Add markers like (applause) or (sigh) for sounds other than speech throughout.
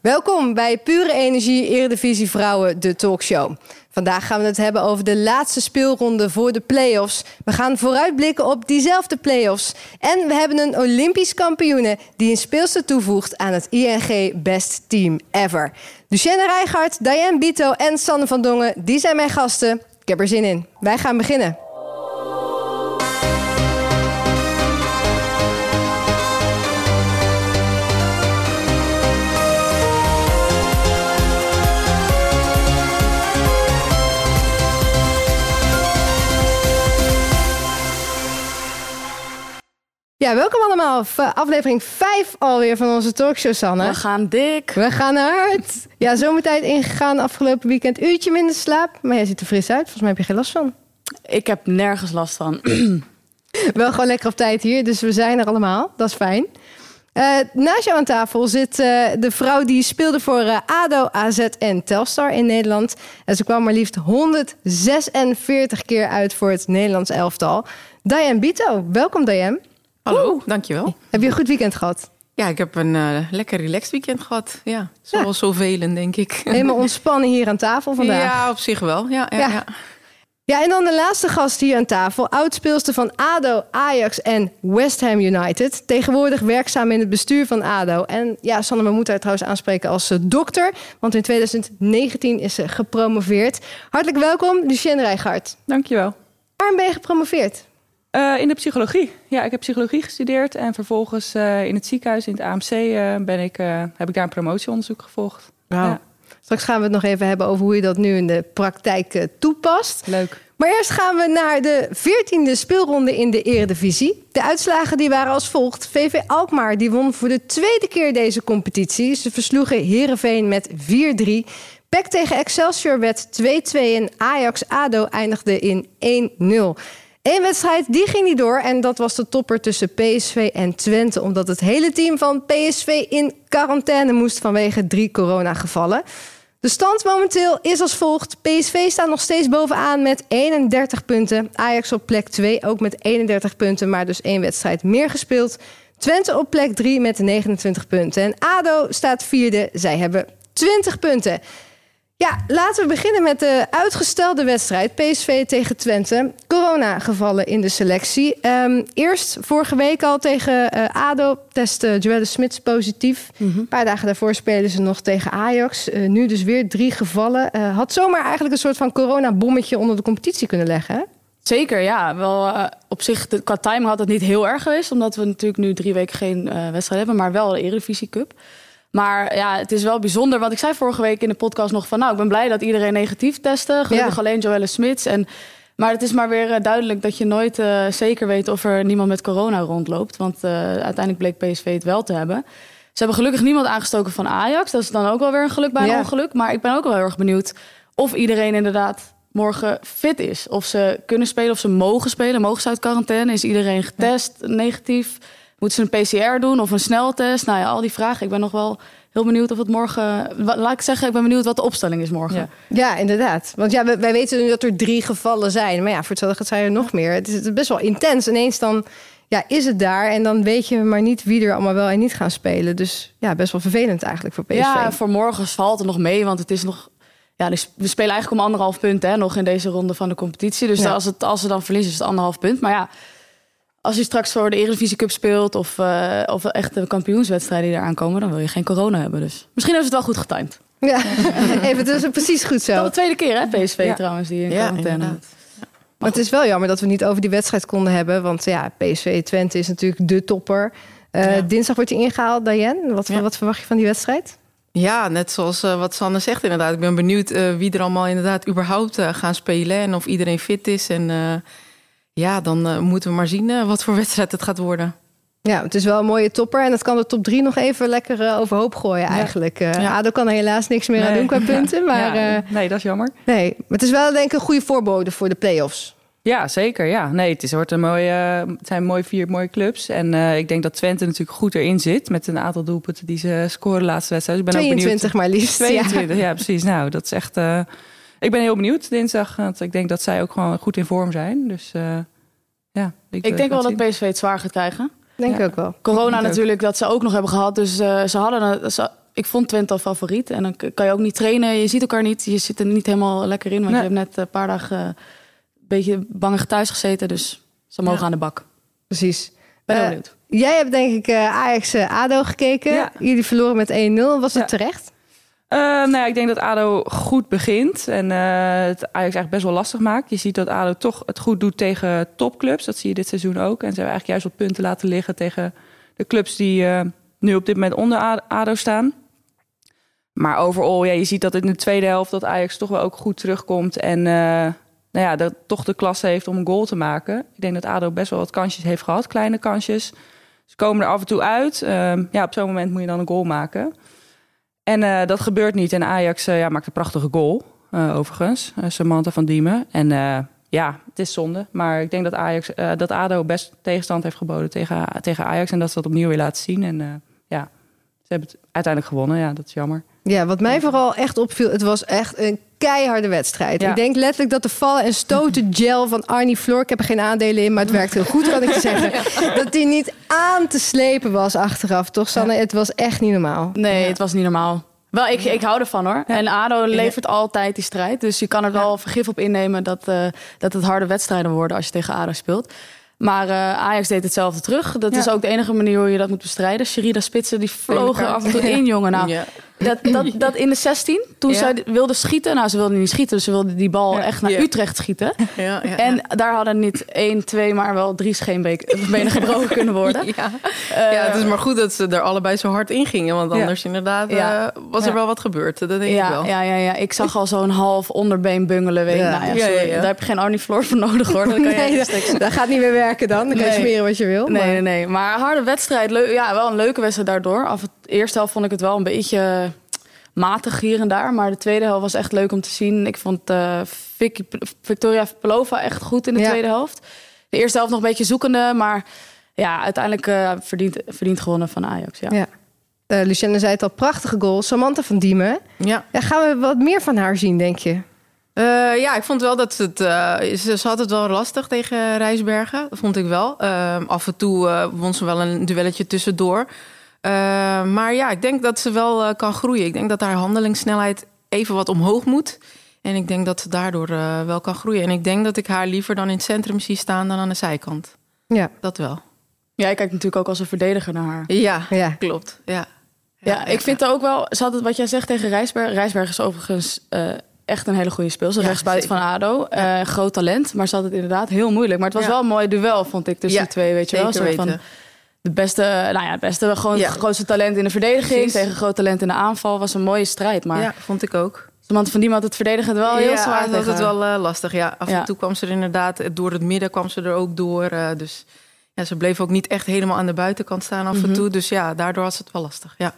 Welkom bij Pure Energie Eredivisie Vrouwen, de talkshow. Vandaag gaan we het hebben over de laatste speelronde voor de play-offs. We gaan vooruitblikken op diezelfde play-offs. En we hebben een Olympisch kampioene die een speelster toevoegt aan het ING Best Team Ever. Lucienne Rijgaard, Diane Bito en Sanne van Dongen, die zijn mijn gasten. Ik heb er zin in. Wij gaan beginnen. Ja, welkom allemaal. Aflevering 5 alweer van onze talkshow, Sanne. We gaan dik. We gaan hard. Ja, zomertijd ingegaan afgelopen weekend. Uurtje minder slaap. Maar jij ziet er fris uit. Volgens mij heb je geen last van. Ik heb nergens last van. (clears throat) Wel gewoon lekker op tijd hier. Dus we zijn er allemaal. Dat is fijn. Eh, naast jou aan tafel zit eh, de vrouw die speelde voor eh, ADO, AZ en Telstar in Nederland. En ze kwam maar liefst 146 keer uit voor het Nederlands elftal. Diane Bito. Welkom, Diane. Hallo, dankjewel. Heb je een goed weekend gehad? Ja, ik heb een eh, lekker relaxed weekend gehad. Ja, zoals zoveel, denk ik. Helemaal ontspannen hier aan tafel vandaag. Ja, op zich wel. Ja, ja, Ja. ja. Ja, en dan de laatste gast hier aan tafel. Oudspeelster van ADO, Ajax en West Ham United. Tegenwoordig werkzaam in het bestuur van ADO. En ja, Sanne, we moeten haar trouwens aanspreken als eh, dokter. Want in 2019 is ze gepromoveerd. Hartelijk welkom, Lucienne Rijgaard. Dankjewel. Waarom ben je gepromoveerd? Eh in de psychologie. Ja, ik heb psychologie gestudeerd en vervolgens eh, in het ziekenhuis, in het AMC, eh, ben ik, heb ik daar een promotieonderzoek gevolgd. Ja, Straks gaan we het nog even hebben over hoe je dat nu in de praktijk toepast. leuk. Maar eerst gaan we naar de 14e speelronde in de Eredivisie. De uitslagen die waren als volgt. VV Alkmaar die won voor de tweede keer deze competitie. Ze versloegen Herenveen met 4-3. PEC tegen Excelsior werd 2-2 en Ajax-ADO eindigde in 1-0. Eén wedstrijd die ging niet door en dat was de topper tussen PSV en Twente... omdat het hele team van PSV in quarantaine moest vanwege drie coronagevallen. De stand momenteel is als volgt. PSV staat nog steeds bovenaan met 31 punten. Ajax op plek 2 ook met 31 punten, maar dus één wedstrijd meer gespeeld. Twente op plek 3 met 29 punten. En ADO staat vierde. Zij hebben 20 punten. Ja, laten we beginnen met de uitgestelde wedstrijd. PSV tegen Twente. Corona-gevallen in de selectie. Ehm, eerst vorige week al tegen eh, ADO testte Joelle Smits positief. Een paar dagen daarvoor spelen ze nog tegen Ajax. Eh, nu dus weer drie gevallen. Eh, had zomaar eigenlijk een soort van coronabommetje onder de competitie kunnen leggen. Hè? Zeker, ja. Wel, op zich, de, qua time had het niet heel erg geweest. Omdat we natuurlijk nu drie weken geen wedstrijd hebben. Maar wel de Eredivisie Cup. Maar ja, het is wel bijzonder. Want ik zei vorige week in de podcast nog van... nou, ik ben blij dat iedereen negatief testte. Gelukkig Ja. alleen Joelle Smits. En, maar het is maar weer eh, duidelijk dat je nooit eh, zeker weet... of er niemand met corona rondloopt. Want eh, uiteindelijk bleek PSV het wel te hebben. Ze hebben gelukkig niemand aangestoken van Ajax. Dat is dan ook wel weer een geluk bij een Ja. ongeluk. Maar ik ben ook wel heel erg benieuwd of iedereen inderdaad morgen fit is. Of ze kunnen spelen, of ze mogen spelen. Mogen ze uit quarantaine? Is iedereen getest negatief? Moeten ze een PCR doen of een sneltest? Nou ja, al die vragen. Ik ben nog wel heel benieuwd of het morgen... Laat ik zeggen, ik ben benieuwd wat de opstelling is morgen. Ja. Ja, inderdaad. Want ja, wij, wij weten nu dat er drie gevallen zijn. Maar ja, voor hetzelfde zijn er nog meer. Het is, best wel intens. Ineens dan ja, is het daar. En dan weet je maar niet wie er allemaal wel en niet gaan spelen. Dus ja, best wel vervelend eigenlijk voor PSV. Ja, voor morgen valt het nog mee, want het is nog... Ja, dus we spelen eigenlijk om anderhalf punt hè, nog in deze ronde van de competitie. Dus Ja. als, het, als ze dan verliezen, is het anderhalf punt. Maar ja, als je straks voor de Eredivisie Cup speelt... of, eh of echt de kampioenswedstrijden die eraan komen... dan wil je geen corona hebben. Dus misschien hebben ze het wel goed getimed. Ja, (laughs) even, het is precies goed zo. de tweede keer, hè, PSV Ja. trouwens, die in Ja, quarantaine moet. Maar het is wel jammer dat we niet over die wedstrijd konden hebben. Want ja, PSV Twente is natuurlijk de topper. Eh, Ja. Dinsdag wordt hij ingehaald, Diane. Wat, Ja. wat verwacht je van die wedstrijd? Ja, net zoals eh, wat Sanne zegt inderdaad. Ik ben benieuwd eh, wie er allemaal inderdaad überhaupt eh, gaan spelen. En of iedereen fit is. En eh, ja, dan eh, moeten we maar zien eh, wat voor wedstrijd het gaat worden. Ja, het is wel een mooie topper. En dat kan de top drie nog even lekker eh, overhoop gooien eigenlijk. Eh Ja. ADO kan er helaas niks meer aan doen qua (laughs) punten. Maar nee, dat is jammer. nee, maar het is wel denk ik een goede voorbode voor de play-offs. Ja, zeker. Ja. Nee, het, is, wordt een mooie, het zijn mooi vier mooie clubs. En ik denk dat Twente natuurlijk goed erin zit... met een aantal doelpunten die ze scoren laatste wedstrijd. Dus ik ben ook 22 maar liefst. benieuwd. Ja. 22, ja. precies. Nou, dat is echt... ik ben heel benieuwd dinsdag. Want ik denk dat zij ook gewoon goed in vorm zijn. Dus eh, ja. Ik denk wel dat PSV het zwaar gaat krijgen. Denk ik ook wel. Corona Ik ook. natuurlijk, dat ze ook nog hebben gehad. Dus eh, ze hadden... een- Ze, ik vond Twente al favoriet. En dan kan je ook niet trainen. Je ziet elkaar niet. Je zit er niet helemaal lekker in. Want Nee. je hebt net een paar dagen eh, een beetje bangig thuis gezeten. Dus ze mogen Ja. aan de bak. Precies. Ben heel benieuwd. Jij hebt denk ik eh, Ajax-ADO gekeken. Ja. Jullie verloren met 1-0. Was het Ja. terecht? Eh, nou ja, ik denk dat ADO goed begint en eh, het Ajax eigenlijk best wel lastig maakt. Je ziet dat ADO toch het goed doet tegen topclubs. Dat zie je dit seizoen ook. En ze hebben eigenlijk juist wat punten laten liggen tegen de clubs die eh, nu op dit moment onder ADO staan. Maar overal, ja, je ziet dat in de tweede helft dat Ajax toch wel ook goed terugkomt. En nou ja, dat toch de klasse heeft om een goal te maken. Ik denk dat ADO best wel wat kansjes heeft gehad, kleine kansjes. Ze komen er af en toe uit. Ehm, ja, op zo'n moment moet je dan een goal maken. En eh, dat gebeurt niet. En Ajax eh, ja, maakt een prachtige goal, eh, overigens. Samantha van Diemen. En ja, het is zonde. Maar ik denk dat, Ajax, dat ADO best tegenstand heeft geboden tegen, tegen Ajax. En dat ze dat opnieuw weer laten zien. En ja, ze hebben het uiteindelijk gewonnen. Ja, dat is jammer. Ja, wat mij vooral echt opviel, het was echt een keiharde wedstrijd. Ja. Ik denk letterlijk dat de vallen en stoten gel van Arnie Floor, ik heb er geen aandelen in, maar het werkt heel goed, kan ik je zeggen. (laughs) Dat die niet aan te slepen was achteraf, toch Sanne? Het was echt niet normaal. Nee, het was niet normaal. Wel, ik, ik hou ervan hoor. En ADO levert altijd die strijd. Dus je kan er wel vergif op innemen dat, eh, dat het harde wedstrijden worden als je tegen ADO speelt. Maar eh, Ajax deed hetzelfde terug. Dat Ja. is ook de enige manier hoe je dat moet bestrijden. Sherida Spitsen, die vlogen af en toe in, jongen. Nou, Ja. Dat, dat, dat in de 16, toen Ja. zij wilde schieten. Nou, ze wilde niet schieten, dus ze wilde die bal Ja. echt naar Ja. Utrecht schieten. Ja, ja, En daar hadden niet één, twee, maar wel drie scheenbenen gebroken kunnen worden. (laughs) ja. Eh, ja, het is maar goed dat ze er allebei zo hard in gingen. Want Ja. anders inderdaad Ja. eh, was er wel wat gebeurd. Dat denk ik Ja, wel. ja, ja, ja, ik zag al zo'n half onderbeen bungelen. Weet je. Ja. Nou ja, Ja, sorry, ja, ja. Daar heb je geen Arnie Floor voor nodig hoor. (laughs) Dat kan je Nee, dat, gaat niet meer werken dan. Dan kan je Nee. smeren wat je wil. Nee, maar- nee, nee. Maar harde wedstrijd. Leu- ja, wel een leuke wedstrijd daardoor. Af het eerste helft vond ik het wel een beetje matig hier en daar. Maar de tweede helft was echt leuk om te zien. Ik vond eh, Vicky, Victoria Pelova echt goed in de Ja. tweede helft. De eerste helft nog een beetje zoekende. Maar ja, uiteindelijk eh verdient, verdient gewonnen van Ajax. Ja. Ja. Eh, Lucienne zei het al, prachtige goal. Samantha van Diemen. Ja. Ja, gaan we wat meer van haar zien, denk je? Eh, ja, ik vond wel dat ze het... eh, ze, ze had het wel lastig tegen Rijsbergen. Dat vond ik wel. Ehm, af en toe won ze wel een duelletje tussendoor. Eh, maar ja, ik denk dat ze wel eh, kan groeien. Ik denk dat haar handelingssnelheid even wat omhoog moet. En ik denk dat ze daardoor eh, wel kan groeien. En ik denk dat ik haar liever dan in het centrum zie staan dan aan de zijkant. Ja. Dat wel. Jij kijkt natuurlijk ook als een verdediger naar haar. Ja, Ja. klopt. Ja. Ja, ik vind het ook wel. Ze had het wat jij zegt tegen Rijsberg. Rijsberg is overigens eh, echt een hele goede speelster. Ja, rechtsbuiten van. ADO. Eh, groot talent. Maar ze had het inderdaad heel moeilijk. Maar het was Ja. wel een mooi duel, vond ik, tussen Ja, die twee. Weet je wel? Weten. van de beste, nou ja, het beste, gewoon Ja. het grootste talent in de verdediging. Precies. Tegen groot talent in de aanval. Was een mooie strijd. Maar ja, vond ik ook. iemand van die had het verdedigend wel heel ja, zwaar. dat was tegen het wel eh, lastig. Ja, af Ja. en toe kwam ze er inderdaad eh, door het midden kwam ze er ook door. eh, dus ja, ze bleef ook niet echt helemaal aan de buitenkant staan af en Mhm. toe. Dus ja, daardoor was het wel lastig. Ja.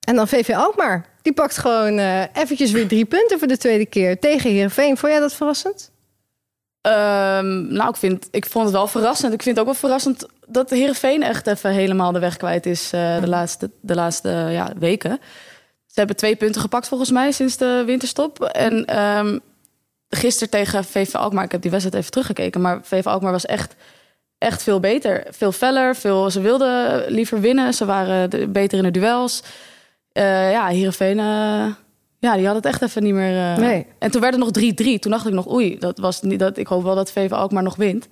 En dan VV Alkmaar. Die pakt gewoon eh eventjes weer drie punten voor de tweede keer tegen Heerenveen. Vond jij dat verrassend? Ehm, nou, ik, vind, ik vond het wel verrassend. Ik vind het ook wel verrassend dat Heerenveen echt even helemaal de weg kwijt is eh, de laatste, de laatste ja, weken. Ze hebben twee punten gepakt volgens mij sinds de winterstop. En ehm gisteren tegen VV Alkmaar, ik heb die wedstrijd even teruggekeken, maar VV Alkmaar was echt, echt veel beter. Veel feller, veel, ze wilden liever winnen. Ze waren de- beter in de duels. Eh ja, Heerenveen, eh, ja, die had het echt even niet meer... eh, Nee. en toen werd het nog 3-3. Toen dacht ik nog, oei, dat was niet, dat, ik hoop wel dat VV Alkmaar nog wint.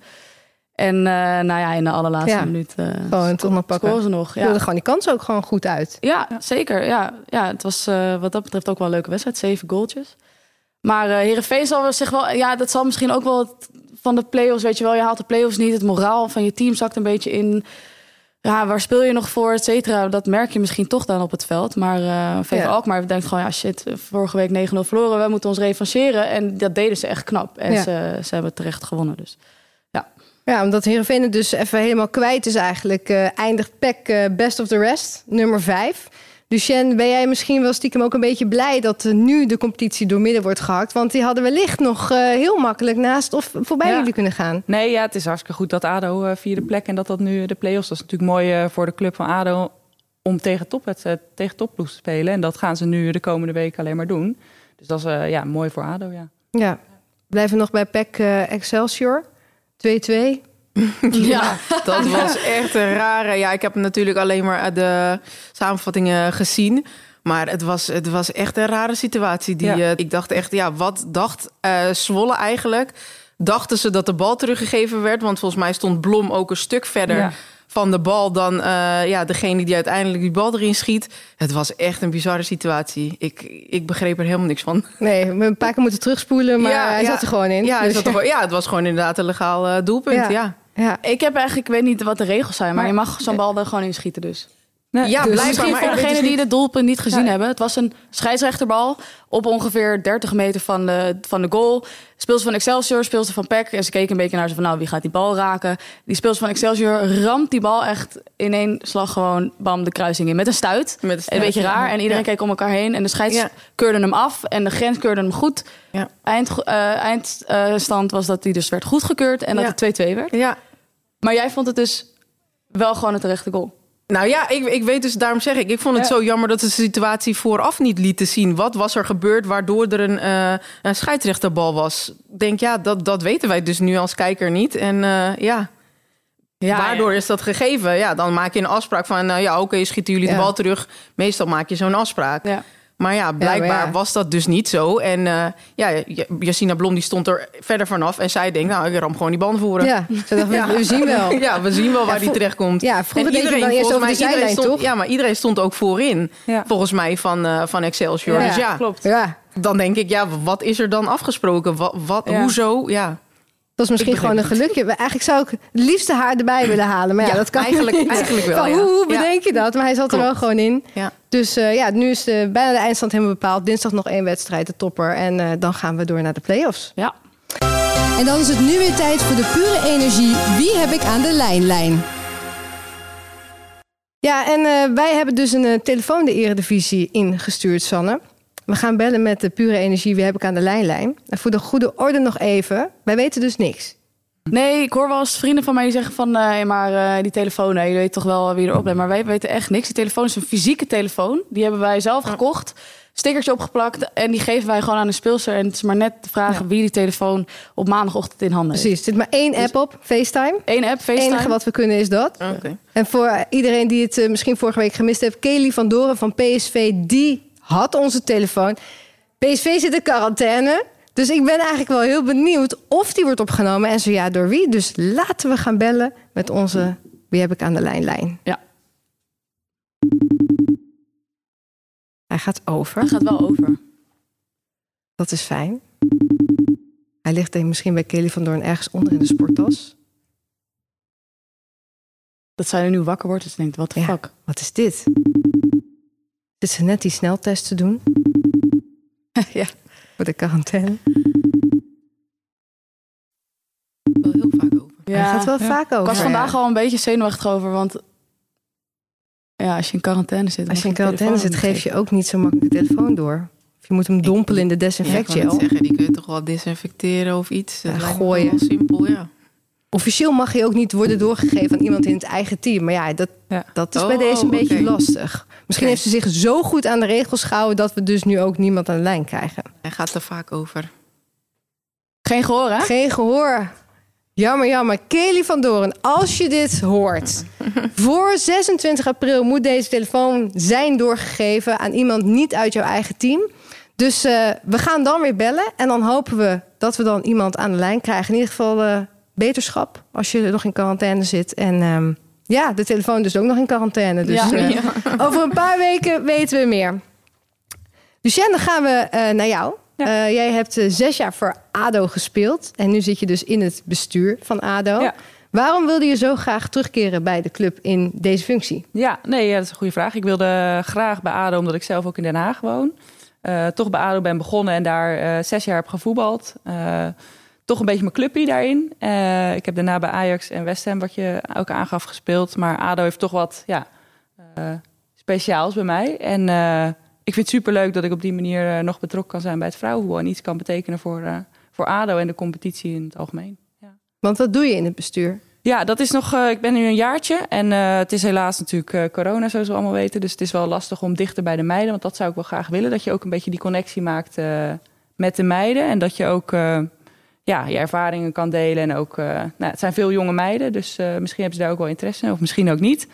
En eh, nou ja, in de allerlaatste Ja, minuut uh, Gewoon toch nog pakken. scoren ze nog. Ja. Ja, gewoon die kans ook gewoon goed uit. ja zeker. Ja. Ja, het was eh, wat dat betreft ook wel een leuke wedstrijd. Zeven goaltjes. Maar eh Heerenveen zal zich wel... Ja, dat zal misschien ook wel het- van de play-offs, weet je wel. Je haalt de play-offs niet. Het moraal van je team zakt een beetje in. Ja, waar speel je nog voor, et cetera? Dat merk je misschien toch dan op het veld. Maar eh VV Ja. Alkmaar denkt gewoon... Ja, shit, vorige week 9-0 verloren. We moeten ons revancheren. En dat deden ze echt knap. En ze, ze hebben terecht gewonnen, dus... Ja, omdat Heerenveen het dus even helemaal kwijt is eigenlijk. eh, eindigt PEC eh, best of the rest, nummer vijf. Lucien, ben jij misschien wel stiekem ook een beetje blij... dat eh, nu de competitie door midden wordt gehakt? Want die hadden wellicht nog heel makkelijk naast of voorbij Ja. jullie kunnen gaan. Nee, ja, het is hartstikke goed dat ADO vierde plek en dat dat nu de play-offs. Dat is natuurlijk mooi voor de club van ADO om tegen, topwedstrijd, tegen topploeg te spelen. En dat gaan ze nu de komende weken alleen maar doen. Dus dat is ja, mooi voor ADO, ja. Ja, blijven nog bij PEC Excelsior. 2-2. (laughs) Ja, (laughs) Dat was echt een rare. Ja, ik heb natuurlijk alleen maar de samenvattingen gezien. Maar het was, het was echt een rare situatie. Die, Ja. eh, ik dacht echt, ja, wat dacht eh Zwolle eigenlijk? Dachten ze dat de bal teruggegeven werd? Want volgens mij stond Blom ook een stuk verder Ja. Van de bal dan eh, ja, degene die uiteindelijk die bal erin schiet. Het was echt een bizarre situatie. Ik, ik begreep er helemaal niks van. Nee, we een paar keer moeten terugspoelen, maar Ja, hij ja. zat er gewoon in. Ja, hij Dus zat er gewoon- ja, het was gewoon inderdaad een legaal eh, doelpunt. Ja. Ja, ja. Ik heb eigenlijk, ik weet niet wat de regels zijn, maar Maar- je mag zo'n bal er gewoon in schieten dus. Nee, ja dus blijkbaar. Misschien Maar voor degenen dus die de doelpunt niet gezien Ja. hebben. Het was een scheidsrechterbal op ongeveer 30 meter van de, van de goal. Speelster van Excelsior, speelster van PEC. En ze keken een beetje naar ze van, nou, wie gaat die bal raken? Die speelster van Excelsior ramt die bal echt in één slag gewoon bam de kruising in. Met een stuit. Met een Een beetje ja. raar. En iedereen Ja. keek om elkaar heen. En de scheids Ja. keurde hem af. En de grens keurde hem goed. Ja. Eind, eh, eindstand was dat hij dus werd goedgekeurd. En dat Ja. het 2-2 werd. Ja, Maar jij vond het dus wel gewoon een terechte goal. Nou ja, ik, ik weet dus, daarom zeg ik, ik vond het Ja. zo jammer dat ze de situatie vooraf niet lieten zien. Wat was er gebeurd waardoor er een, eh een scheidsrechterbal was? Ik Denk ja, dat, dat weten wij dus nu als kijker niet. En eh, ja, waardoor is dat gegeven? Ja, dan maak je een afspraak van, nou ja, oké, schieten jullie Ja. de bal terug. Meestal maak je zo'n afspraak. Maar ja, blijkbaar maar ja. was dat dus niet zo. En eh ja, Jacina Blom die stond er verder vanaf. En zij denkt, nou, ik ram gewoon die bal naar voren. Ja, ze dachten, Ja. we zien wel. (laughs) Ja, we zien wel waar Ja, die terecht komt. Ja, vroeger dan eerst over de zijlijn, stond, toch? Ja, maar iedereen stond ook voorin. Ja. Volgens mij van, eh, van Excelsior. Ja, dus ja, klopt. Ja, dan denk ik, ja, wat is er dan afgesproken? Wat, wat, Ja. Hoezo? Ja, was misschien Ik gewoon een gelukje. Eigenlijk zou ik het liefste haar erbij willen halen. Maar ja, Ja, dat kan eigenlijk- niet. eigenlijk wel, Van, ja. hoe, bedenk je dat? Maar hij zat er wel gewoon in. ja. Dus eh, ja, nu is de, bijna de eindstand helemaal bepaald. Dinsdag nog één wedstrijd, de topper. En eh, dan gaan we door naar de play-offs. Ja. En dan is het nu weer tijd voor de pure energie. Wie heb ik aan de lijnlijn? Ja, en eh, wij hebben dus een telefoon de Eredivisie ingestuurd, Sanne. We gaan bellen met de pure energie. Wie heb ik aan de lijnlijn? En voor de goede orde nog even. Wij weten dus niks. Nee, ik hoor wel eens vrienden van mij die zeggen van... maar eh, die telefoon, je weet toch wel wie erop bent. Maar wij weten echt niks. Die telefoon is een fysieke telefoon. Die hebben wij zelf gekocht. Stickertje opgeplakt. En die geven wij gewoon aan de speelster. En het is maar net de vraag wie die telefoon op maandagochtend in handen heeft. Precies. Er zit maar één app op, FaceTime. Eén app, Het FaceTime. enige wat we kunnen is dat. Oké. En voor iedereen die het eh, misschien vorige week gemist heeft... Kelly van Doren van PSV, die had onze telefoon. PSV zit in quarantaine. Dus ik ben eigenlijk wel heel benieuwd of die wordt opgenomen. En zo ja, door wie. Dus laten we gaan bellen met onze... Wie heb ik aan de lijn? lijn. Ja. Hij gaat over. Dat gaat wel over. Dat is fijn. Hij ligt misschien bij Kelly van Doorn ergens onder in de sporttas. Dat zij er nu wakker wordt. Dus denkt, wat de Ja. fuck? Wat is dit? Zit ze net die sneltest te doen? (laughs) ja. Voor de quarantaine. Wel heel vaak over. Hij gaat wel Ja. vaak over. Ik was ja. vandaag al een beetje zenuwachtig over. Want ja, als je in quarantaine zit... Als je in quarantaine zit, geef je ook niet zo makkelijk de telefoon door. Of je moet hem dompelen in de Ja, ik zeggen, die kun je toch wel desinfecteren of iets. Dat Ja, gooien. wel simpel, ja. Officieel mag je ook niet worden doorgegeven aan iemand in het eigen team. Maar ja, dat, Ja. dat is Oh, bij deze een beetje lastig. Misschien heeft ze zich zo goed aan de regels gehouden... dat we dus nu ook niemand aan de lijn krijgen. Hij gaat er vaak over. Geen gehoor, hè? Geen gehoor. Jammer, jammer. Kelly van Doren, als je dit hoort. (laughs) voor 26 april moet deze telefoon zijn doorgegeven aan iemand niet uit jouw eigen team. Dus eh, we gaan dan weer bellen. En dan hopen we dat we dan iemand aan de lijn krijgen. In ieder geval eh, beterschap als je nog in quarantaine zit. En ehm, ja, de telefoon dus ook nog in quarantaine. Dus Ja. eh, (laughs) over een paar weken weten we meer. Lucien, dan gaan we eh, naar jou. Ja. Eh, jij hebt zes jaar voor ADO gespeeld. En nu zit je dus in het bestuur van ADO. Waarom wilde je zo graag terugkeren bij de club in deze functie? Ja, nee, ja, dat is een goede vraag. Ik wilde graag bij ADO, omdat ik zelf ook in Den Haag woon. toch bij ADO ben begonnen en daar zes jaar heb gevoetbald. Toch een beetje mijn clubje daarin. Eh, ik heb daarna bij Ajax en West Ham, wat je ook aangaf, gespeeld. Maar ADO heeft toch wat ja, eh, speciaals bij mij. En eh, ik vind het superleuk dat ik op die manier nog betrokken kan zijn bij het vrouwenvoetbal. En iets kan betekenen voor, voor ADO en de competitie in het algemeen. Want wat doe je in het bestuur? Ja, dat is nog. ik ben nu een jaartje. En het is helaas natuurlijk corona, zoals we allemaal weten. Dus het is wel lastig om dichter bij de meiden. Want dat zou ik wel graag willen. Dat je ook een beetje die connectie maakt met de meiden. En dat je ook ja, je ervaringen kan delen. En ook, eh, nou, het zijn veel jonge meiden. Dus eh, misschien hebben ze daar ook wel interesse in. Of misschien ook niet.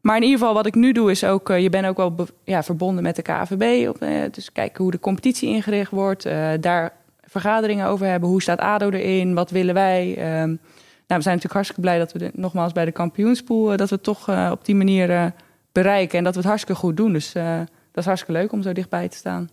Maar in ieder geval, wat ik nu doe, is ook... eh, je bent ook wel ja, verbonden met de KVB. Dus kijken hoe de competitie ingericht wordt. daar vergaderingen over hebben. Hoe staat ADO erin? Wat willen wij? Ehm, nou, we zijn natuurlijk hartstikke blij dat we nogmaals bij de kampioenspool... dat we het toch op die manier bereiken. En dat we het hartstikke goed doen. Dus dat is hartstikke leuk om zo dichtbij te staan.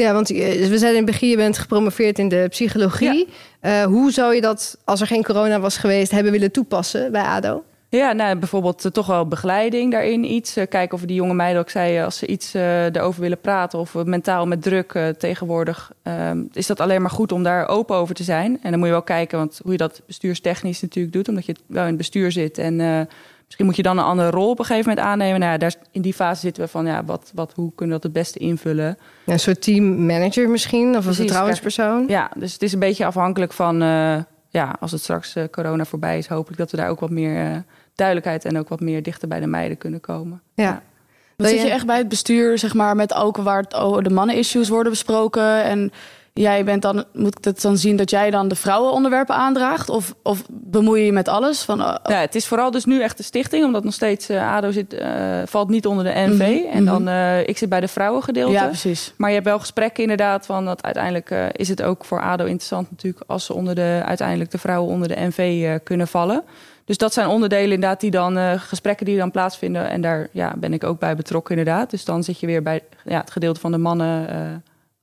Ja, want eh, we zeiden in het begin, je bent gepromoveerd in de psychologie. Eh, hoe zou je dat, als er geen corona was geweest, hebben willen toepassen bij ADO? Ja, nou, bijvoorbeeld eh, toch wel begeleiding daarin iets. Kijken of die jonge meiden ook zei, als ze iets erover willen praten... of mentaal met druk tegenwoordig... ehm, is dat alleen maar goed om daar open over te zijn. En dan moet je wel kijken want hoe je dat bestuurstechnisch natuurlijk doet... omdat je wel in het bestuur zit. En misschien moet je dan een andere rol op een gegeven moment aannemen. Nou ja, daar, in die fase zitten we van, ja, wat, wat, hoe kunnen we dat het beste invullen... Een soort teammanager misschien, of een vertrouwenspersoon? Ja, dus het is een beetje afhankelijk van... eh, ja, als het straks eh, corona voorbij is... hopelijk dat we daar ook wat meer eh, duidelijkheid... en ook wat meer dichter bij de meiden kunnen komen. Ja. Dan Wil zit je- je echt bij het bestuur, zeg maar, met ook waar het, oh, de mannen-issues worden besproken. En jij bent dan, moet ik het dan zien dat jij dan de vrouwenonderwerpen aandraagt? Of, of bemoei je je met alles? Van, oh, Ja, het is vooral dus nu echt de stichting, omdat nog steeds eh, ADO zit, eh, valt niet onder de NV. Mhm, En dan, eh, ik zit bij de vrouwengedeelte. ja, precies. maar je hebt wel gesprekken inderdaad van dat uiteindelijk is het ook voor ADO interessant natuurlijk als ze onder de, uiteindelijk de vrouwen onder de NV kunnen vallen. Dus dat zijn onderdelen inderdaad die dan, gesprekken die dan plaatsvinden. En daar ja, ben ik ook bij betrokken inderdaad. Dus dan zit je weer bij ja, het gedeelte van de mannen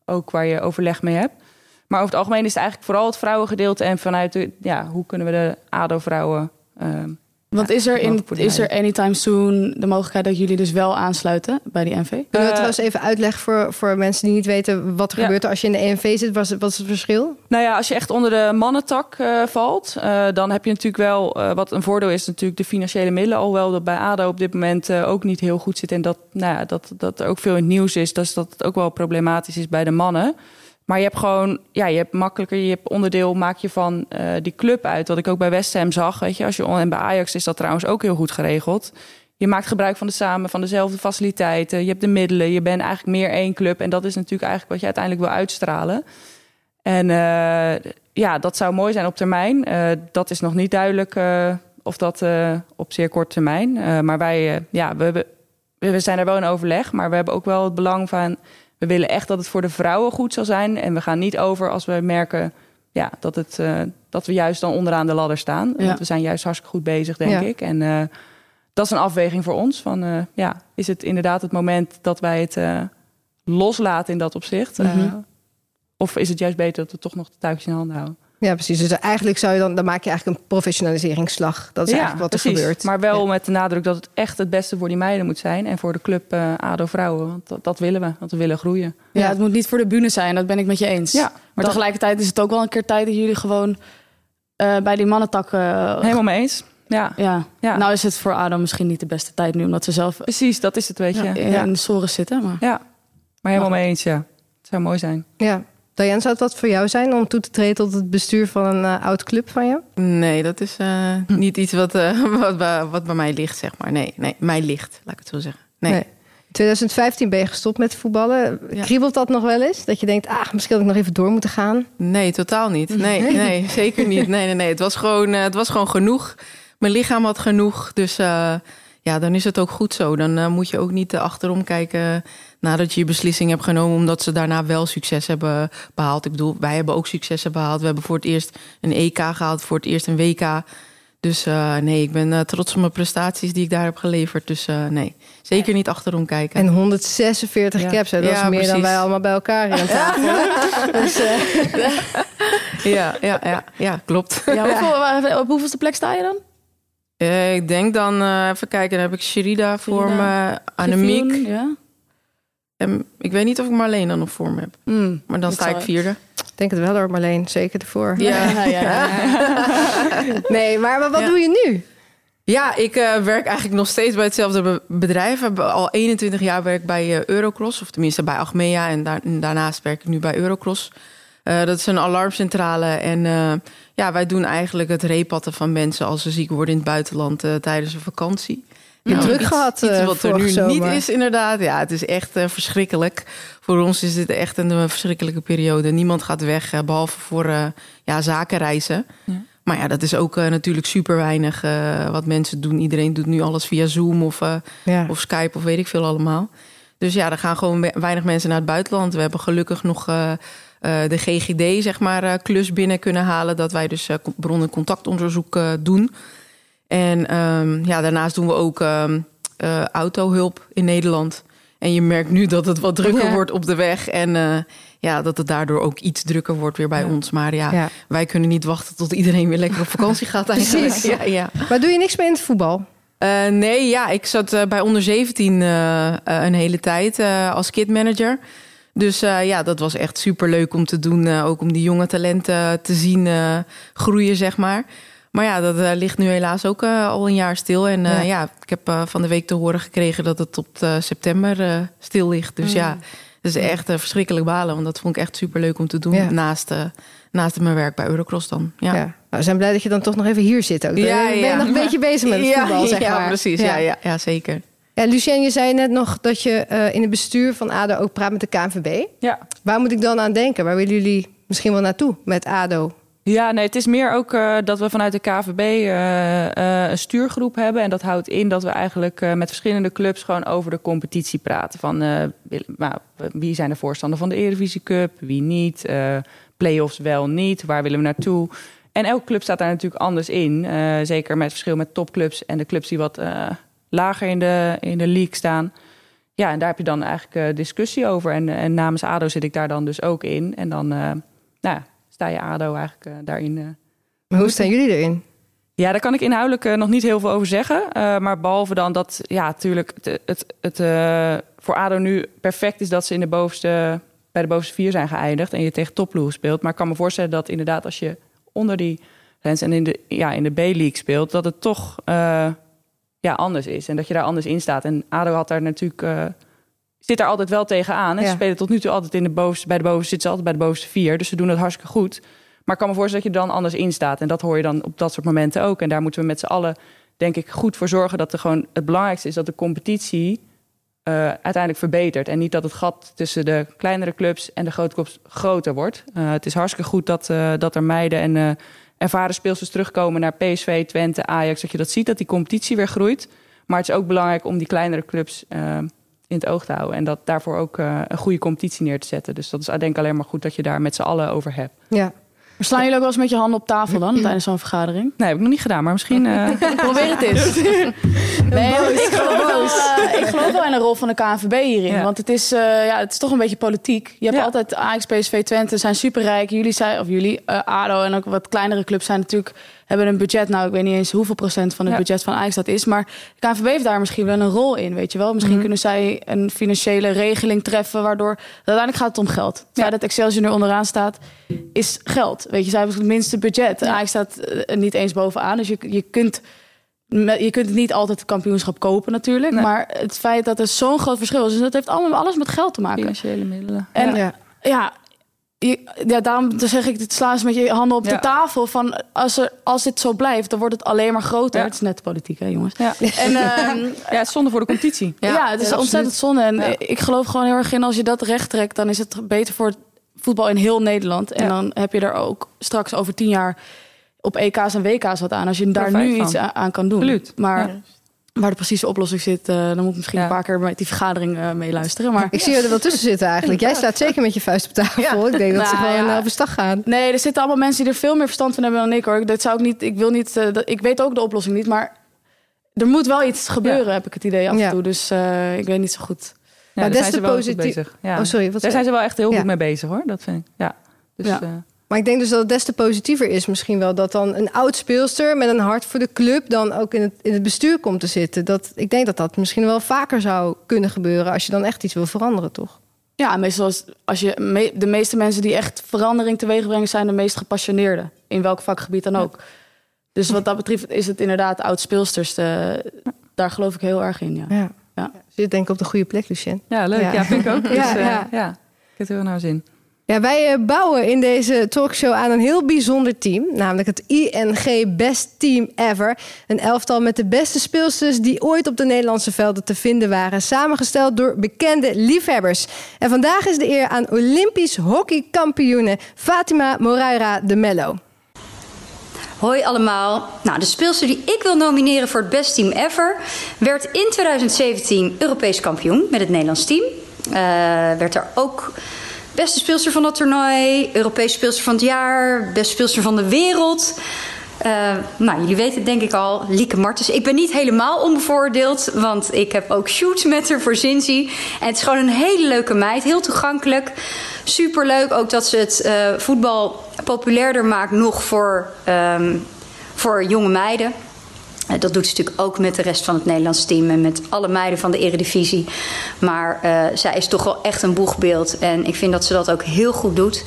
ook waar je overleg mee hebt. Maar over het algemeen is het eigenlijk vooral het vrouwengedeelte. En vanuit de, ja, hoe kunnen we de ADO-vrouwen... ehm, Want Ja, is er, in, is er anytime soon de mogelijkheid dat jullie dus wel aansluiten bij die NV? Kunnen we Eh, trouwens even uitleggen voor, voor mensen die niet weten wat er Ja. gebeurt als je in de ENV zit? Wat is, wat is het verschil? Nou ja, als je echt onder de mannentak eh, valt, eh, dan heb je natuurlijk wel, eh, wat een voordeel is natuurlijk de financiële middelen. Alhoewel dat bij ADO op dit moment eh, ook niet heel goed zit en dat, nou ja, dat, dat er ook veel in het nieuws is. Dus dat het ook wel problematisch is bij de mannen. Maar je hebt gewoon, ja, je hebt makkelijker, je hebt onderdeel, maak je van eh, die club uit. Wat ik ook bij West Ham zag, weet je. Als je, en bij Ajax is dat trouwens ook heel goed geregeld. Je maakt gebruik van de samen, van dezelfde faciliteiten. Je hebt de middelen, je bent eigenlijk meer één club. En dat is natuurlijk eigenlijk wat je uiteindelijk wil uitstralen. En eh, ja, dat zou mooi zijn op termijn. Eh, dat is nog niet duidelijk of dat op zeer korte termijn. Maar wij, ja, we, hebben- we zijn er wel in overleg. Maar we hebben ook wel het belang van... we willen echt dat het voor de vrouwen goed zal zijn. En we gaan niet over als we merken ja, dat, het, eh, dat we juist dan onderaan de ladder staan. Ja. Want we zijn juist hartstikke goed bezig, denk Ja. ik. En eh, dat is een afweging voor ons. Van, eh, ja, is het inderdaad het moment dat wij het loslaten in dat opzicht? Mhm. of is het juist beter dat we toch nog de touwtjes in handen houden? Ja, precies. Dus eigenlijk zou je dan, dan maak je eigenlijk een professionaliseringsslag. Dat is eigenlijk wat er precies. gebeurt. Maar wel Ja. met de nadruk dat het echt het beste voor die meiden moet zijn. En voor de club eh, ADO Vrouwen. Want dat, dat willen we, want we willen groeien. Ja, Ja. het moet niet voor de bühne zijn, dat ben ik met je eens. Ja, maar dat- tegelijkertijd is het ook wel een keer tijd dat jullie gewoon eh, bij die mannentak... eh, Helemaal mee eens. Ja, ja. Ja. nou is het voor Adam misschien niet de beste tijd nu, omdat ze zelf precies. Dat is het, weet je. ja, Ja, in de sores zitten. Maar... Ja. maar helemaal mee eens, ja. Het zou mooi zijn. Ja. Diane, zou het wat voor jou zijn om toe te treden tot het bestuur van een eh, oud club van jou? Nee, dat is eh, Hm. niet iets wat, eh, (laughs) wat, bij- wat bij mij ligt, zeg maar. Nee, nee, mij ligt, laat ik het zo zeggen. Nee. In 2015 ben je gestopt met voetballen. Ja. Kriebelt dat nog wel eens? Dat je denkt, ah, misschien had ik nog even door moeten gaan. Nee, totaal niet. Nee, nee zeker niet. Nee, nee, nee. Het was gewoon, het was gewoon genoeg. Mijn lichaam had genoeg. Dus ja, dan is het ook goed zo. Dan moet je ook niet achterom kijken nadat je je beslissing hebt genomen, omdat ze daarna wel succes hebben behaald. Ik bedoel, wij hebben ook successen behaald. We hebben voor het eerst een EK gehaald, voor het eerst een WK. Dus eh, nee, ik ben eh, trots op mijn prestaties die ik daar heb geleverd. Dus eh, nee, zeker niet achterom kijken. En 146 Ja. caps, hè? dat Ja, is meer dan wij allemaal bij elkaar hier aan tafel. hè? (laughs) Dus, eh, Ja, ja, ja, ja klopt. Ja, hoeveel, waar- op hoeveelste plek sta je dan? Eh, ik denk dan, eh, even kijken, dan heb ik Sherida voor me, Annemiek. Griffioen, Ja. En ik weet niet of ik Marleen dan nog voor me heb. Mm. Maar dan sta ik vierde. ik denk het wel hoor, Marleen. Zeker ervoor. Ja, Ja, ja, (laughs) ja. Nee, maar, maar wat Ja. doe je nu? ja ik eh, werk eigenlijk nog steeds bij hetzelfde be- bedrijf. Ik al 21 jaar werk bij eh, Eurocross. Of tenminste bij Achmea. En, daar- en daarnaast werk ik nu bij Eurocross. Eh, dat is een alarmcentrale. En ja, wij doen eigenlijk het repatten van mensen... als ze ziek worden in het buitenland tijdens een vakantie. Nou, druk iets- gehad Iets eh, wat er nu zomer. niet is, inderdaad. Ja, het is echt eh, verschrikkelijk. Voor ons is dit echt een, verschrikkelijke periode. Niemand gaat weg, eh, behalve voor ja, zakenreizen. Ja. Maar ja, dat is ook natuurlijk super weinig wat mensen doen. Iedereen doet nu alles via Zoom of, Ja. of Skype of weet ik veel allemaal. Dus ja, er gaan gewoon we- weinig mensen naar het buitenland. We hebben gelukkig nog de GGD, zeg maar, klus binnen kunnen halen. Dat wij dus eh, con- bron- en contactonderzoek doen. En ehm, ja, daarnaast doen we ook ehm, eh, autohulp in Nederland. En je merkt nu dat het wat drukker Ja. wordt op de weg. En eh, ja, dat het daardoor ook iets drukker wordt weer bij Ja. ons. Maar ja, Ja. wij kunnen niet wachten tot iedereen weer lekker op vakantie gaat eigenlijk. Precies. Ja, ja. Maar doe je niks meer in het voetbal? Eh, nee, ja, ik zat bij onder 17 eh, eh, een hele tijd als kidmanager. Dus ja, dat was echt super leuk om te doen. ook om die jonge talenten te zien groeien, zeg maar. Maar ja, dat eh, ligt nu helaas ook eh, al een jaar stil. En eh, Ja. ja. ik heb van de week te horen gekregen dat het eh, september stil ligt. Dus ja, dat is echt verschrikkelijk balen. Want dat vond ik echt super leuk om te doen. Ja. Naast, naast mijn werk bij Eurocross dan. Ja. Ja. Nou, we zijn blij dat je dan toch nog even hier zit ook. Ja, ben je ja. nog een beetje bezig met het Ja, voetbal, zeg ja, maar. precies. Ja, ja, ja, zeker. Ja, Lucien, je zei net nog dat je eh, in het bestuur van ADO ook praat met de KNVB. Ja. Waar moet ik dan aan denken? Waar willen jullie misschien wel naartoe met ADO? Ja, nee, het is meer ook eh, dat we vanuit de KVB eh, eh, een stuurgroep hebben. En dat houdt in dat we eigenlijk met verschillende clubs gewoon over de competitie praten. Van wie zijn de voorstander van de Eredivisie Cup, wie niet, play-offs wel niet, waar willen we naartoe. En elke club staat daar natuurlijk anders in. zeker met verschil met topclubs en de clubs die wat lager in de, in de league staan. Ja, en daar heb je dan eigenlijk discussie over. En, en namens ADO zit ik daar dan dus ook in. En dan nou, ja, sta je ADO eigenlijk eh, daarin. eh. Maar hoe staan jullie erin? Ja, daar kan ik inhoudelijk eh, nog niet heel veel over zeggen. Maar behalve dan dat, ja, natuurlijk, het, het, het voor ADO nu perfect is dat ze in de bovenste, bij de bovenste vier zijn geëindigd en je tegen topploegen speelt. Maar ik kan me voorstellen dat inderdaad als je onder die grens en in de, ja, in de B-league speelt, dat het toch ja, anders is. En dat je daar anders in staat. En ADO had daar natuurlijk... zit daar altijd wel tegenaan. En Ja. ze spelen tot nu toe altijd in de bovenste, bij de bovenste, zitten ze altijd bij de bovenste vier. Dus ze doen het hartstikke goed. Maar ik kan me voorstellen dat je dan anders in staat. En dat hoor je dan op dat soort momenten ook. En daar moeten we met z'n allen, denk ik, goed voor zorgen dat er gewoon het belangrijkste is dat de competitie eh, uiteindelijk verbetert. En niet dat het gat tussen de kleinere clubs en de grote clubs groter wordt. Eh, het is hartstikke goed dat, eh, dat er meiden en ervaren speelsters terugkomen naar PSV, Twente, Ajax. Dat je dat ziet, dat die competitie weer groeit. Maar het is ook belangrijk om die kleinere clubs in het oog te houden. En dat daarvoor ook eh, een goede competitie neer te zetten. Dus dat is denk ik alleen maar goed dat je daar met z'n allen over hebt. Ja. Maar slaan jullie ook wel eens met je handen op tafel dan tijdens zo'n vergadering? Nee, heb ik nog niet gedaan, maar misschien... eh, (laughs) Probeer het eens. (laughs) Nee, ik geloof, wel, ik geloof wel in de rol van de KNVB hierin. Ja. Want het is, eh, ja, het is toch een beetje politiek. Je hebt Ja. altijd Ajax, PSV, Twente zijn superrijk. Jullie zijn, of jullie, ADO en ook wat kleinere clubs zijn natuurlijk... hebben een budget, nou ik weet niet eens hoeveel procent van het Ja. budget van Ajax dat is. Maar de KNVB heeft daar misschien wel een rol in, weet je wel. Misschien Mhm. kunnen zij een financiële regeling treffen... waardoor uiteindelijk gaat het om geld. Feit Ja. dat Excelsior er onderaan staat, is geld. Weet je, zij hebben het minste budget. Ajax staat eh, niet eens bovenaan, dus je, je kunt... Je kunt niet altijd het kampioenschap kopen natuurlijk. Nee. Maar het feit dat er zo'n groot verschil is... dus dat heeft allemaal alles met geld te maken. financiële middelen. En Ja. Ja. Ja, je, ja daarom zeg ik, het slaan ze met je handen op Ja. de tafel. Van als, er, als dit zo blijft, dan wordt het alleen maar groter. Ja. Het is net politiek, hè jongens. Ja. En (laughs) ehm, ja, het is zonde voor de competitie. ja, het is ja, ontzettend zonde. En Ja. ik geloof gewoon heel erg in, als je dat recht trekt... dan is het beter voor het voetbal in heel Nederland. En Ja. dan heb je er ook straks over tien jaar... op EK's en WK's wat aan. Als je daar nu van. iets aan, aan kan doen. Absoluut. Maar Ja. Waar de precieze oplossing zit... eh, dan moet ik misschien Ja. een paar keer met die vergadering eh, meeluisteren. Maar Ik zie je er wel tussen zitten eigenlijk. Jij staat zeker met je vuist op tafel. Ik denk dat ze Nou, gewoon ja. uh, overstag gaan. Nee, er zitten allemaal mensen die er veel meer verstand van hebben dan ik hoor. Dat zou ik niet. Ik wil niet. eh, dat, ik weet ook de oplossing niet, maar er moet wel iets gebeuren, heb ik het idee af Ja. en toe. Dus eh, ik weet niet zo goed. Ja, Maar daar zijn ze wel goed positief- bezig. Ja. Oh, sorry. Wat Daar zei zijn ze wel echt heel Ja. goed mee bezig hoor. Dat vind ik. Ja. Dus, Ja. Maar ik denk dus dat het des te positiever is misschien wel... dat dan een oud speelster met een hart voor de club... dan ook in het, in het bestuur komt te zitten. Dat, ik denk dat dat misschien wel vaker zou kunnen gebeuren... als je dan echt iets wil veranderen, toch? Ja, meestal is als je me- de meeste mensen die echt verandering teweeg brengen, zijn de meest gepassioneerden. In welk vakgebied dan ook. Dus wat dat betreft is het inderdaad oud speelsters. eh, daar geloof ik heel erg in. Ja. Ja. Zit denk ik op de goede plek, Lucien. ja, leuk. Ja. Ja, vind ik ook. (laughs) Dus, Ja, eh, ja. ja. Ik heb er heel naar zin. Ja, wij eh, bouwen in deze talkshow aan een heel bijzonder team. Namelijk het ING Best Team Ever. Een elftal met de beste speelsters die ooit op de Nederlandse velden te vinden waren. Samengesteld door bekende liefhebbers. En vandaag is de eer aan Olympisch hockeykampioene Fatima Moraira de Mello. Hoi allemaal. Nou, de speelster die ik wil nomineren voor het best team ever... werd in 2017 Europees kampioen met het Nederlands team. Uh, werd er ook beste speelster van dat toernooi... Europees speelster van het jaar, beste speelster van de wereld... Uh, nou, jullie weten het denk ik al, Lieke Martens. Ik ben niet helemaal onbevoordeeld, want ik heb ook shoots met haar voor Zinzi. En het is gewoon een hele leuke meid, heel toegankelijk. Superleuk ook dat ze het uh, voetbal populairder maakt nog voor, um, voor jonge meiden. Uh, dat doet ze natuurlijk ook met de rest van het Nederlands team en met alle meiden van de Eredivisie. Maar uh, zij is toch wel echt een boegbeeld en ik vind dat ze dat ook heel goed doet.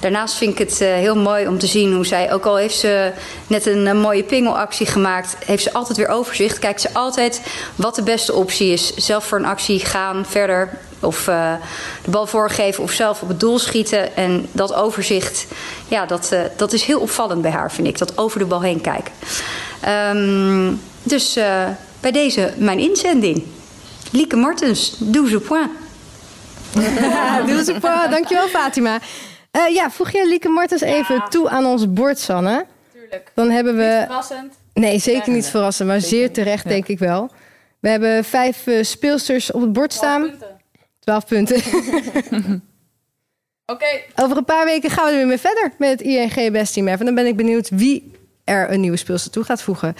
Daarnaast vind ik het uh, heel mooi om te zien hoe zij, ook al heeft ze net een, mooie pingelactie gemaakt, heeft ze altijd weer overzicht. Kijkt ze altijd wat de beste optie is. Zelf voor een actie gaan, verder of de bal voorgeven of zelf op het doel schieten. En dat overzicht, ja, dat, dat is heel opvallend bij haar, vind ik. Dat over de bal heen kijken. Um, dus uh, bij deze mijn inzending. Lieke Martens, 12 points. (laughs) 12 points, dankjewel Fatima. Uh, ja, voeg jij Lieke Martens even toe aan ons bord, Sanne? Tuurlijk. Dan hebben we... Niet verrassend. Nee, zeker niet verrassend, maar zeer terecht, ja. denk ik wel. We hebben vijf uh, speelsters op het bord staan. 12 punten. (laughs) Oké. Okay. Over een paar weken gaan we er weer mee verder met het ING Best Team F. En dan ben ik benieuwd wie er een nieuwe speelster toe gaat voegen.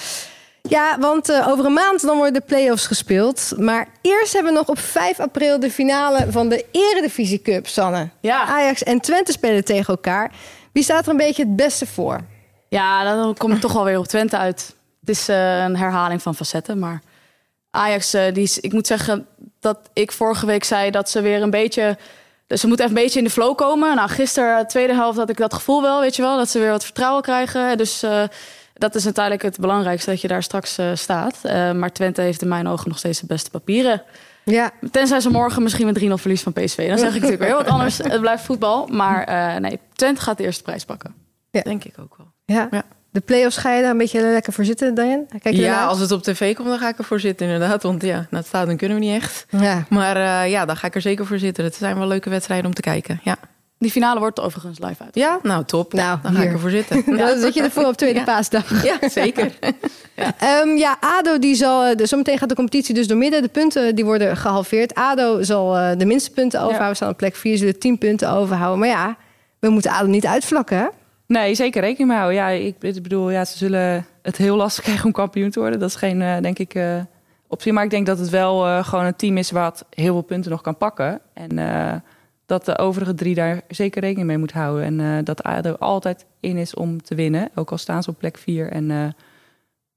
Ja, want uh, over een maand dan worden de play-offs gespeeld. Maar eerst hebben we nog op 5 april de finale van de Eredivisie Cup, Sanne. Ja. Ajax en Twente spelen tegen elkaar. Wie staat er een beetje het beste voor? Ja, dan kom ik toch wel weer op Twente uit. Het is uh, een herhaling van facetten, maar Ajax, uh, die ik moet zeggen dat ik vorige week zei dat ze weer een beetje... Dus ze moeten even een beetje in de flow komen. Nou, gisteren, tweede helft, had ik dat gevoel wel, weet je wel. Dat ze weer wat vertrouwen krijgen. Dus uh, dat is uiteindelijk het belangrijkste, dat je daar straks uh, staat. Uh, maar Twente heeft in mijn ogen nog steeds de beste papieren. Ja. Tenzij ze morgen misschien met 3-0 verlies van PSV. Dan zeg ik natuurlijk weer heel wat anders. (laughs) Het blijft voetbal. Maar nee, Twente gaat de eerste prijs pakken. Ja. Denk ik ook wel. Ja. ja. De play-offs ga je daar een beetje lekker voor zitten, Diane? Kijk je ja, ernaar? als het op tv komt, dan ga ik ervoor zitten inderdaad. Want ja, naar het stadion kunnen we niet echt. Ja. Maar uh, ja, dan ga ik er zeker voor zitten. Het zijn wel leuke wedstrijden om te kijken. Ja. Die finale wordt overigens live uit. Ja, nou top. Nou, dan ga ik ervoor zitten. (laughs) Dan zit je ervoor op tweede ja. paasdag. Ja, zeker. (laughs) ja. Um, ja, ADO die zal... De, zometeen gaat de competitie dus door midden. De punten die worden gehalveerd. ADO zal uh, de minste punten overhouden. We staan op plek 4, zullen 10 punten overhouden. Maar ja, we moeten ADO niet uitvlakken, hè? Nee, zeker rekening mee houden. Ja, ik, ik bedoel, ja, ze zullen het heel lastig (laughs) krijgen om kampioen te worden. Dat is geen, uh, denk ik, uh, optie. Maar ik denk dat het wel uh, gewoon een team is wat heel veel punten nog kan pakken. En dat de overige drie daar zeker rekening mee moet houden. En dat ADO altijd in is om te winnen. Ook al staan ze op plek vier. En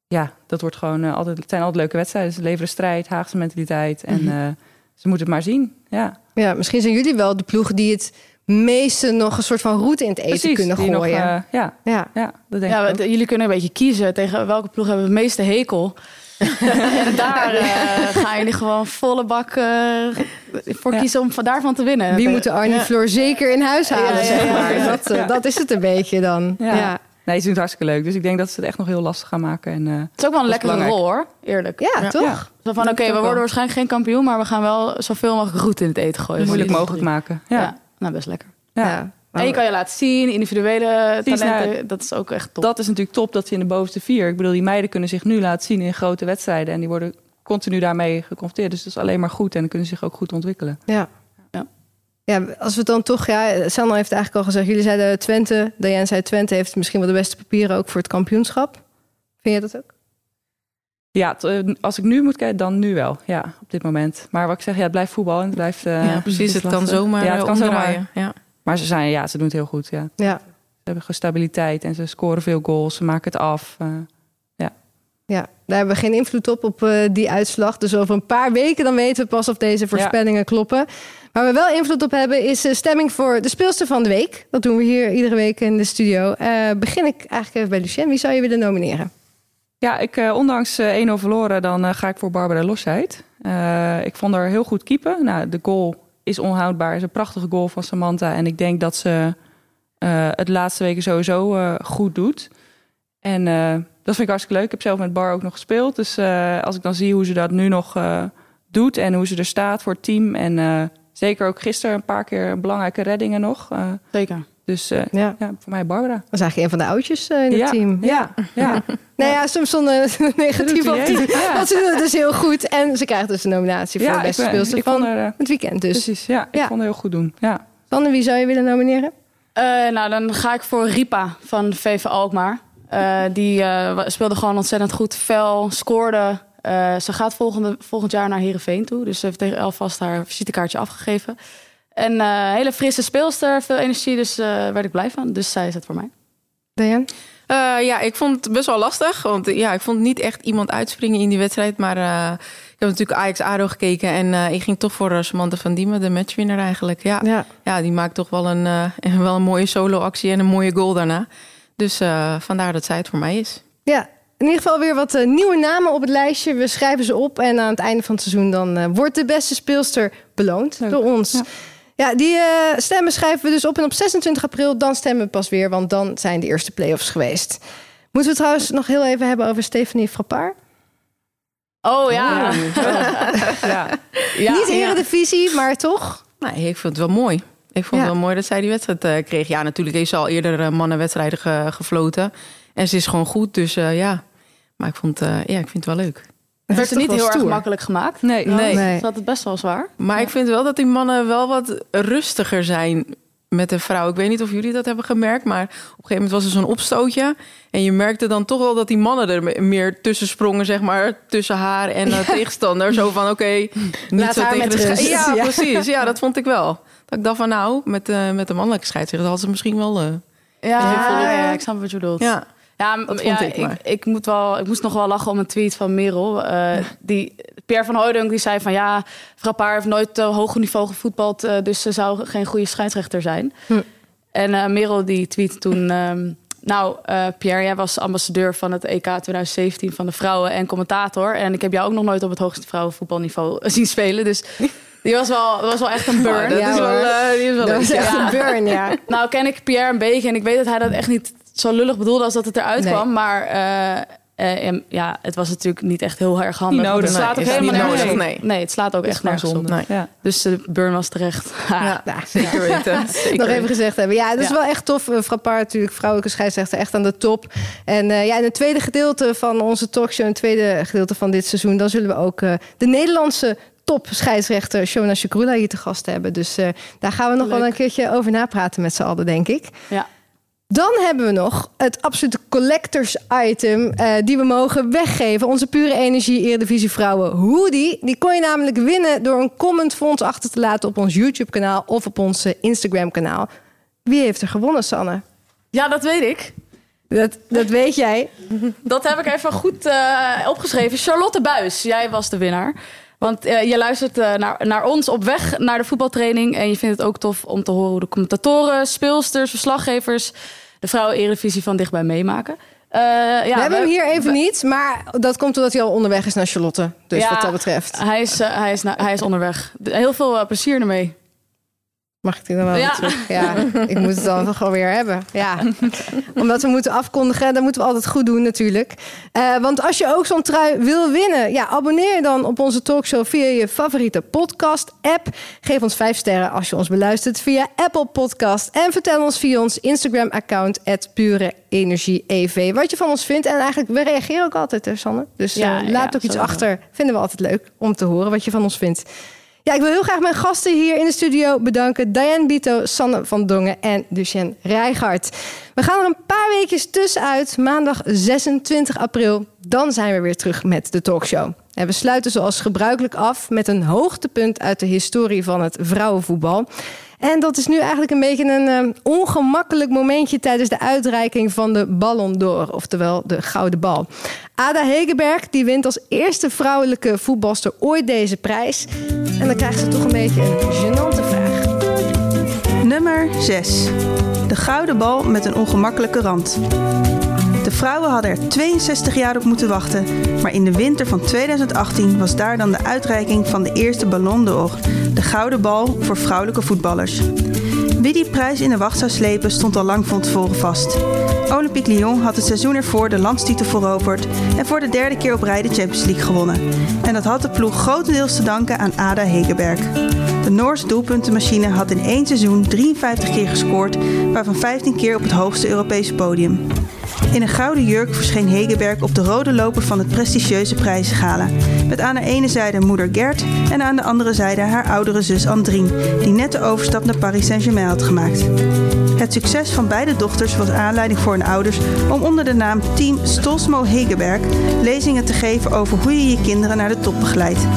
ja, dat wordt gewoon altijd, het zijn altijd leuke wedstrijden. Ze leveren strijd, Haagse mentaliteit. En mm -hmm. ze moeten het maar zien. Ja. ja, misschien zijn jullie wel de ploeg die het meeste nog een soort van route in het eten Precies, kunnen gooien. Nog, uh, ja, ja. ja, dat denk ja, ik. jullie kunnen een beetje kiezen tegen welke ploeg hebben we het meeste hekel. en (laughs) daar uh, gaan jullie gewoon volle bak uh, voor Ja. kiezen om van daarvan te winnen. Wie moet de Arnie Ja. Floor zeker in huis halen, Ja, ja, zeg ja, maar. ja. Dat, uh, dat is het een beetje dan. Ja. Ja, Nee, ze doen het hartstikke leuk. Dus ik denk dat ze het echt nog heel lastig gaan maken. En, uh, Het is ook wel een lekkere belangrijk. rol hoor, eerlijk. ja, toch? ja, Zo van, oké, we wel. worden waarschijnlijk geen kampioen, maar we gaan wel zoveel mogelijk roet in het eten gooien. moeilijk mogelijk maken. Ja. Ja. Nou best lekker. Ja. En je kan je laten zien, individuele Precies, talenten, nou, dat is ook echt top. Dat is natuurlijk top dat ze in de bovenste vier. Ik bedoel, die meiden kunnen zich nu laten zien in grote wedstrijden. En die worden continu daarmee geconfronteerd. Dus dat is alleen maar goed. En dan kunnen ze zich ook goed ontwikkelen. Ja. Ja. Ja, als we dan toch, ja, Sanne heeft eigenlijk al gezegd, jullie zeiden Twente, Diane zei Twente heeft misschien wel de beste papieren ook voor het kampioenschap. Vind je dat ook? Ja, eh, als ik nu moet kijken, dan nu wel. Ja, op dit moment. Maar wat ik zeg, ja, het blijft voetbal. En het blijft, uh, ja, precies. Het kan zomaar Ja, het kan omdraaien. zomaar. Ja. Maar ze, zijn, ja, ze doen het heel goed. Ja. Ze Ja. hebben gewoon stabiliteit en ze scoren veel goals. Ze maken het af. Uh, Ja, daar hebben we geen invloed op, op uh, die uitslag. Dus over een paar weken dan weten we pas of deze voorspellingen ja. kloppen. Waar we wel invloed op hebben is de stemming voor de speelster van de week. Dat doen we hier iedere week in de studio. Begin ik eigenlijk even bij Lucien. Wie zou je willen nomineren? Ja, ik, uh, ondanks 1-0 verloren, dan ga ik voor Barbara Losheid. ik vond haar heel goed keepen. Nou, de goal is onhoudbaar. is een prachtige goal van Samantha. En ik denk dat ze het laatste weken sowieso goed doet. En dat vind ik hartstikke leuk. Ik heb zelf met Bar ook nog gespeeld. Dus uh, als ik dan zie hoe ze dat nu nog uh, doet en hoe ze er staat voor het team. En uh, zeker ook gisteren een paar keer belangrijke reddingen nog. zeker. Dus uh, ja. ja. voor mij Barbara. Dat is eigenlijk een van de oudjes uh, in het ja, team. Ja, ja. (laughs) nou ja, soms zonder (laughs) negatief op die. Want ze doen het dus heel goed. En ze krijgt dus een nominatie voor de beste speelster van er, het weekend. Dus. Precies, ja. Ik vond het heel goed doen. Ja. Sanne, wie zou je willen nomineren? nou, dan ga ik voor Ripa van VV Alkmaar. die speelde gewoon ontzettend goed. Fel, scoorde. ze gaat volgende, volgend jaar naar Herenveen toe. Dus ze heeft tegen alvast haar visitekaartje afgegeven. En uh, hele frisse speelster, veel energie, dus uh, werd ik blij van. Dus zij is het voor mij. Diane? Uh, ja, ik vond het best wel lastig. Want ja, ik vond niet echt iemand uitspringen in die wedstrijd. Maar ik heb natuurlijk Ajax-ADO gekeken. En ik ging toch voor Samantha van Diemen, de matchwinner eigenlijk. Ja, ja. ja die maakt toch wel een, (laughs) wel een mooie solo-actie en een mooie goal daarna. Dus vandaar dat zij het voor mij is. Ja, in ieder geval weer wat nieuwe namen op het lijstje. We schrijven ze op en aan het einde van het seizoen dan wordt de beste speelster beloond door ons. Ja. Ja, die uh, stemmen schrijven we dus op. En op 26 april, dan stemmen we pas weer. Want dan zijn de eerste play-offs geweest. Moeten we trouwens nog heel even hebben over Stephanie Frappard? Oh ja. (laughs) ja. ja. Niet eredivisie, maar toch? Nee, ik vond het wel mooi. Ik vond het wel mooi dat zij die wedstrijd uh, kreeg. Ja, natuurlijk heeft ze al eerder uh, mannenwedstrijden ge gefloten. En ze is gewoon goed, dus ja. Maar ik, vond, ja, ik vind het wel leuk. Het werd er niet heel erg makkelijk gemaakt. Nee, nee. nee. Ze had het best wel zwaar. Maar ik vind wel dat die mannen wel wat rustiger zijn met de vrouw. Ik weet niet of jullie dat hebben gemerkt, maar op een gegeven moment was er zo'n opstootje. En je merkte dan toch wel dat die mannen er meer tussen sprongen, zeg maar, tussen haar en (laughs) de tegenstander. Zo van, oké, niet zo tegen de Ja, ja, precies. Ja, dat vond ik wel. Dat ik dacht van, nou, met, uh, met de mannelijke scheidsrechter had ze misschien wel... Uh, ja, ja, ik snap wat je bedoelt. Ja. Ja, ja ik, ik, ik, moet wel, ik moest nog wel lachen om een tweet van Merel. Uh, die, Pierre van Hooydonk die zei van ja, Frappard heeft nooit uh, hoog niveau gevoetbald, uh, dus ze zou geen goede scheidsrechter zijn. Hm. En Merel die tweet toen. Um, nou, Pierre, jij was ambassadeur van het EK 2017 van de vrouwen en commentator. En ik heb jou ook nog nooit op het hoogste vrouwenvoetbalniveau (laughs) zien spelen. Dus die was wel, was wel echt een burn. Ja, dat is wel, die is wel dat was echt een burn, ja. Nou ken ik Pierre een beetje en ik weet dat hij dat echt niet zo lullig bedoelde als dat het eruit kwam. Maar uh, ja, het was natuurlijk niet echt heel erg handig. Nodig, het slaat nee, ook helemaal nergens op. Nee. nee, het slaat ook echt nergens op. Nee. Ja. Dus de burn was terecht. Ja, zeker (laughs) weten. Nog even gezegd hebben. Ja, dat is wel echt tof. Uh, Frappard natuurlijk, vrouwelijke scheidsrechter, echt aan de top. En uh, ja, in het tweede gedeelte van onze talkshow... in het tweede gedeelte van dit seizoen... dan zullen we ook uh, de Nederlandse top scheidsrechter Shona Shakrula hier te gast hebben. Dus daar gaan we nog Leuk. wel een keertje over napraten met z'n allen, denk ik. Ja. Dan hebben we nog het absolute collectors item uh, die we mogen weggeven. Onze pure energie Eredivisie Vrouwen hoodie. Die kon je namelijk winnen door een comment voor ons achter te laten op ons YouTube kanaal of op ons Instagram kanaal. Wie heeft er gewonnen, Sanne? Ja, dat weet ik. Dat, dat weet jij. Dat heb ik even goed uh, opgeschreven. Charlotte Buis, jij was de winnaar. Want uh, je luistert uh, naar, naar ons op weg naar de voetbaltraining. En je vindt het ook tof om te horen hoe de commentatoren, speelsters, verslaggevers de vrouwen-eredivisie van dichtbij meemaken. Uh, ja, we hebben hem hier even niet, maar dat komt omdat hij al onderweg is naar Charlotte. Dus ja, wat dat betreft. Hij is, hij is, hij is onderweg. Heel veel plezier ermee. Mag ik die dan wel ja. terug? Ja, ik moet het dan toch alweer hebben. Ja, (laughs) omdat we moeten afkondigen, dan moeten we altijd goed doen natuurlijk. Uh, want als je ook zo'n trui wil winnen, ja, abonneer je dan op onze talkshow via je favoriete podcast-app. Geef ons vijf sterren als je ons beluistert via Apple Podcast. En vertel ons via ons Instagram-account, Pure Energie EV, wat je van ons vindt. En eigenlijk, we reageren ook altijd, hè, Sanne? Dus ja, uh, laat ja, ook iets achter. Vinden we altijd leuk om te horen wat je van ons vindt. Ja, ik wil heel graag mijn gasten hier in de studio bedanken. Diane Bito, Sanne van Dongen en Lucien Rijgaard. We gaan er een paar weekjes tussenuit. Maandag 26 april. Dan zijn we weer terug met de talkshow. En we sluiten zoals gebruikelijk af met een hoogtepunt uit de historie van het vrouwenvoetbal. En dat is nu eigenlijk een beetje een uh, ongemakkelijk momentje tijdens de uitreiking van de Ballon d'Or, oftewel de Gouden Bal. Ada Hegeberg die wint als eerste vrouwelijke voetbalster ooit deze prijs. En dan krijgt ze toch een beetje een gênante vraag. Nummer 6. De Gouden Bal met een ongemakkelijke rand. De vrouwen hadden er 62 jaar op moeten wachten, maar in de winter van 2018 was daar dan de uitreiking van de eerste Ballon d'Or, de gouden bal voor vrouwelijke voetballers. Wie die prijs in de wacht zou slepen stond al lang van tevoren vast. Olympique Lyon had het seizoen ervoor de landstitel veroverd en voor de derde keer op rij de Champions League gewonnen. En dat had de ploeg grotendeels te danken aan Ada Hegerberg. De Noorse doelpuntenmachine had in één seizoen 53 keer gescoord, waarvan 15 keer op het hoogste Europese podium. In een gouden jurk verscheen Hegeberg op de rode loper van het prestigieuze prijzengala. Met aan de ene zijde moeder Gert en aan de andere zijde haar oudere zus Andrien, die net de overstap naar Paris Saint-Germain had gemaakt. Het succes van beide dochters was aanleiding voor hun ouders om onder de naam Team Stolsmo Hegeberg lezingen te geven over hoe je je kinderen naar de top begeleidt.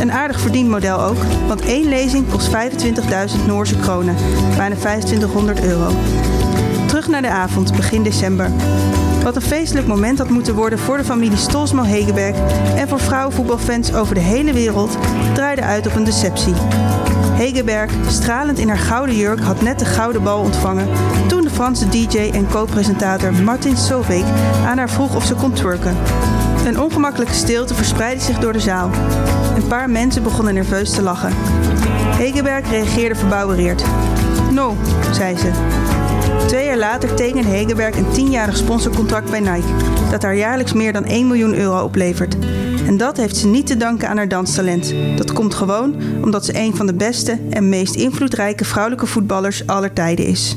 Een aardig verdiend model ook, want één lezing kost 25.000 Noorse kronen, bijna 2500 euro. Naar de avond, begin december. Wat een feestelijk moment had moeten worden voor de familie Stolsmo Hegeberg en voor vrouwenvoetbalfans over de hele wereld, draaide uit op een deceptie. Hegeberg, stralend in haar gouden jurk, had net de gouden bal ontvangen toen de Franse DJ en co-presentator Martin Solveig aan haar vroeg of ze kon twerken. Een ongemakkelijke stilte verspreidde zich door de zaal. Een paar mensen begonnen nerveus te lachen. Hegeberg reageerde verbouwereerd. No, zei ze. Twee jaar later tekende Hegeberg een tienjarig sponsorcontract bij Nike, dat haar jaarlijks meer dan 1 miljoen euro oplevert. En dat heeft ze niet te danken aan haar danstalent. Dat komt gewoon omdat ze een van de beste en meest invloedrijke vrouwelijke voetballers aller tijden is.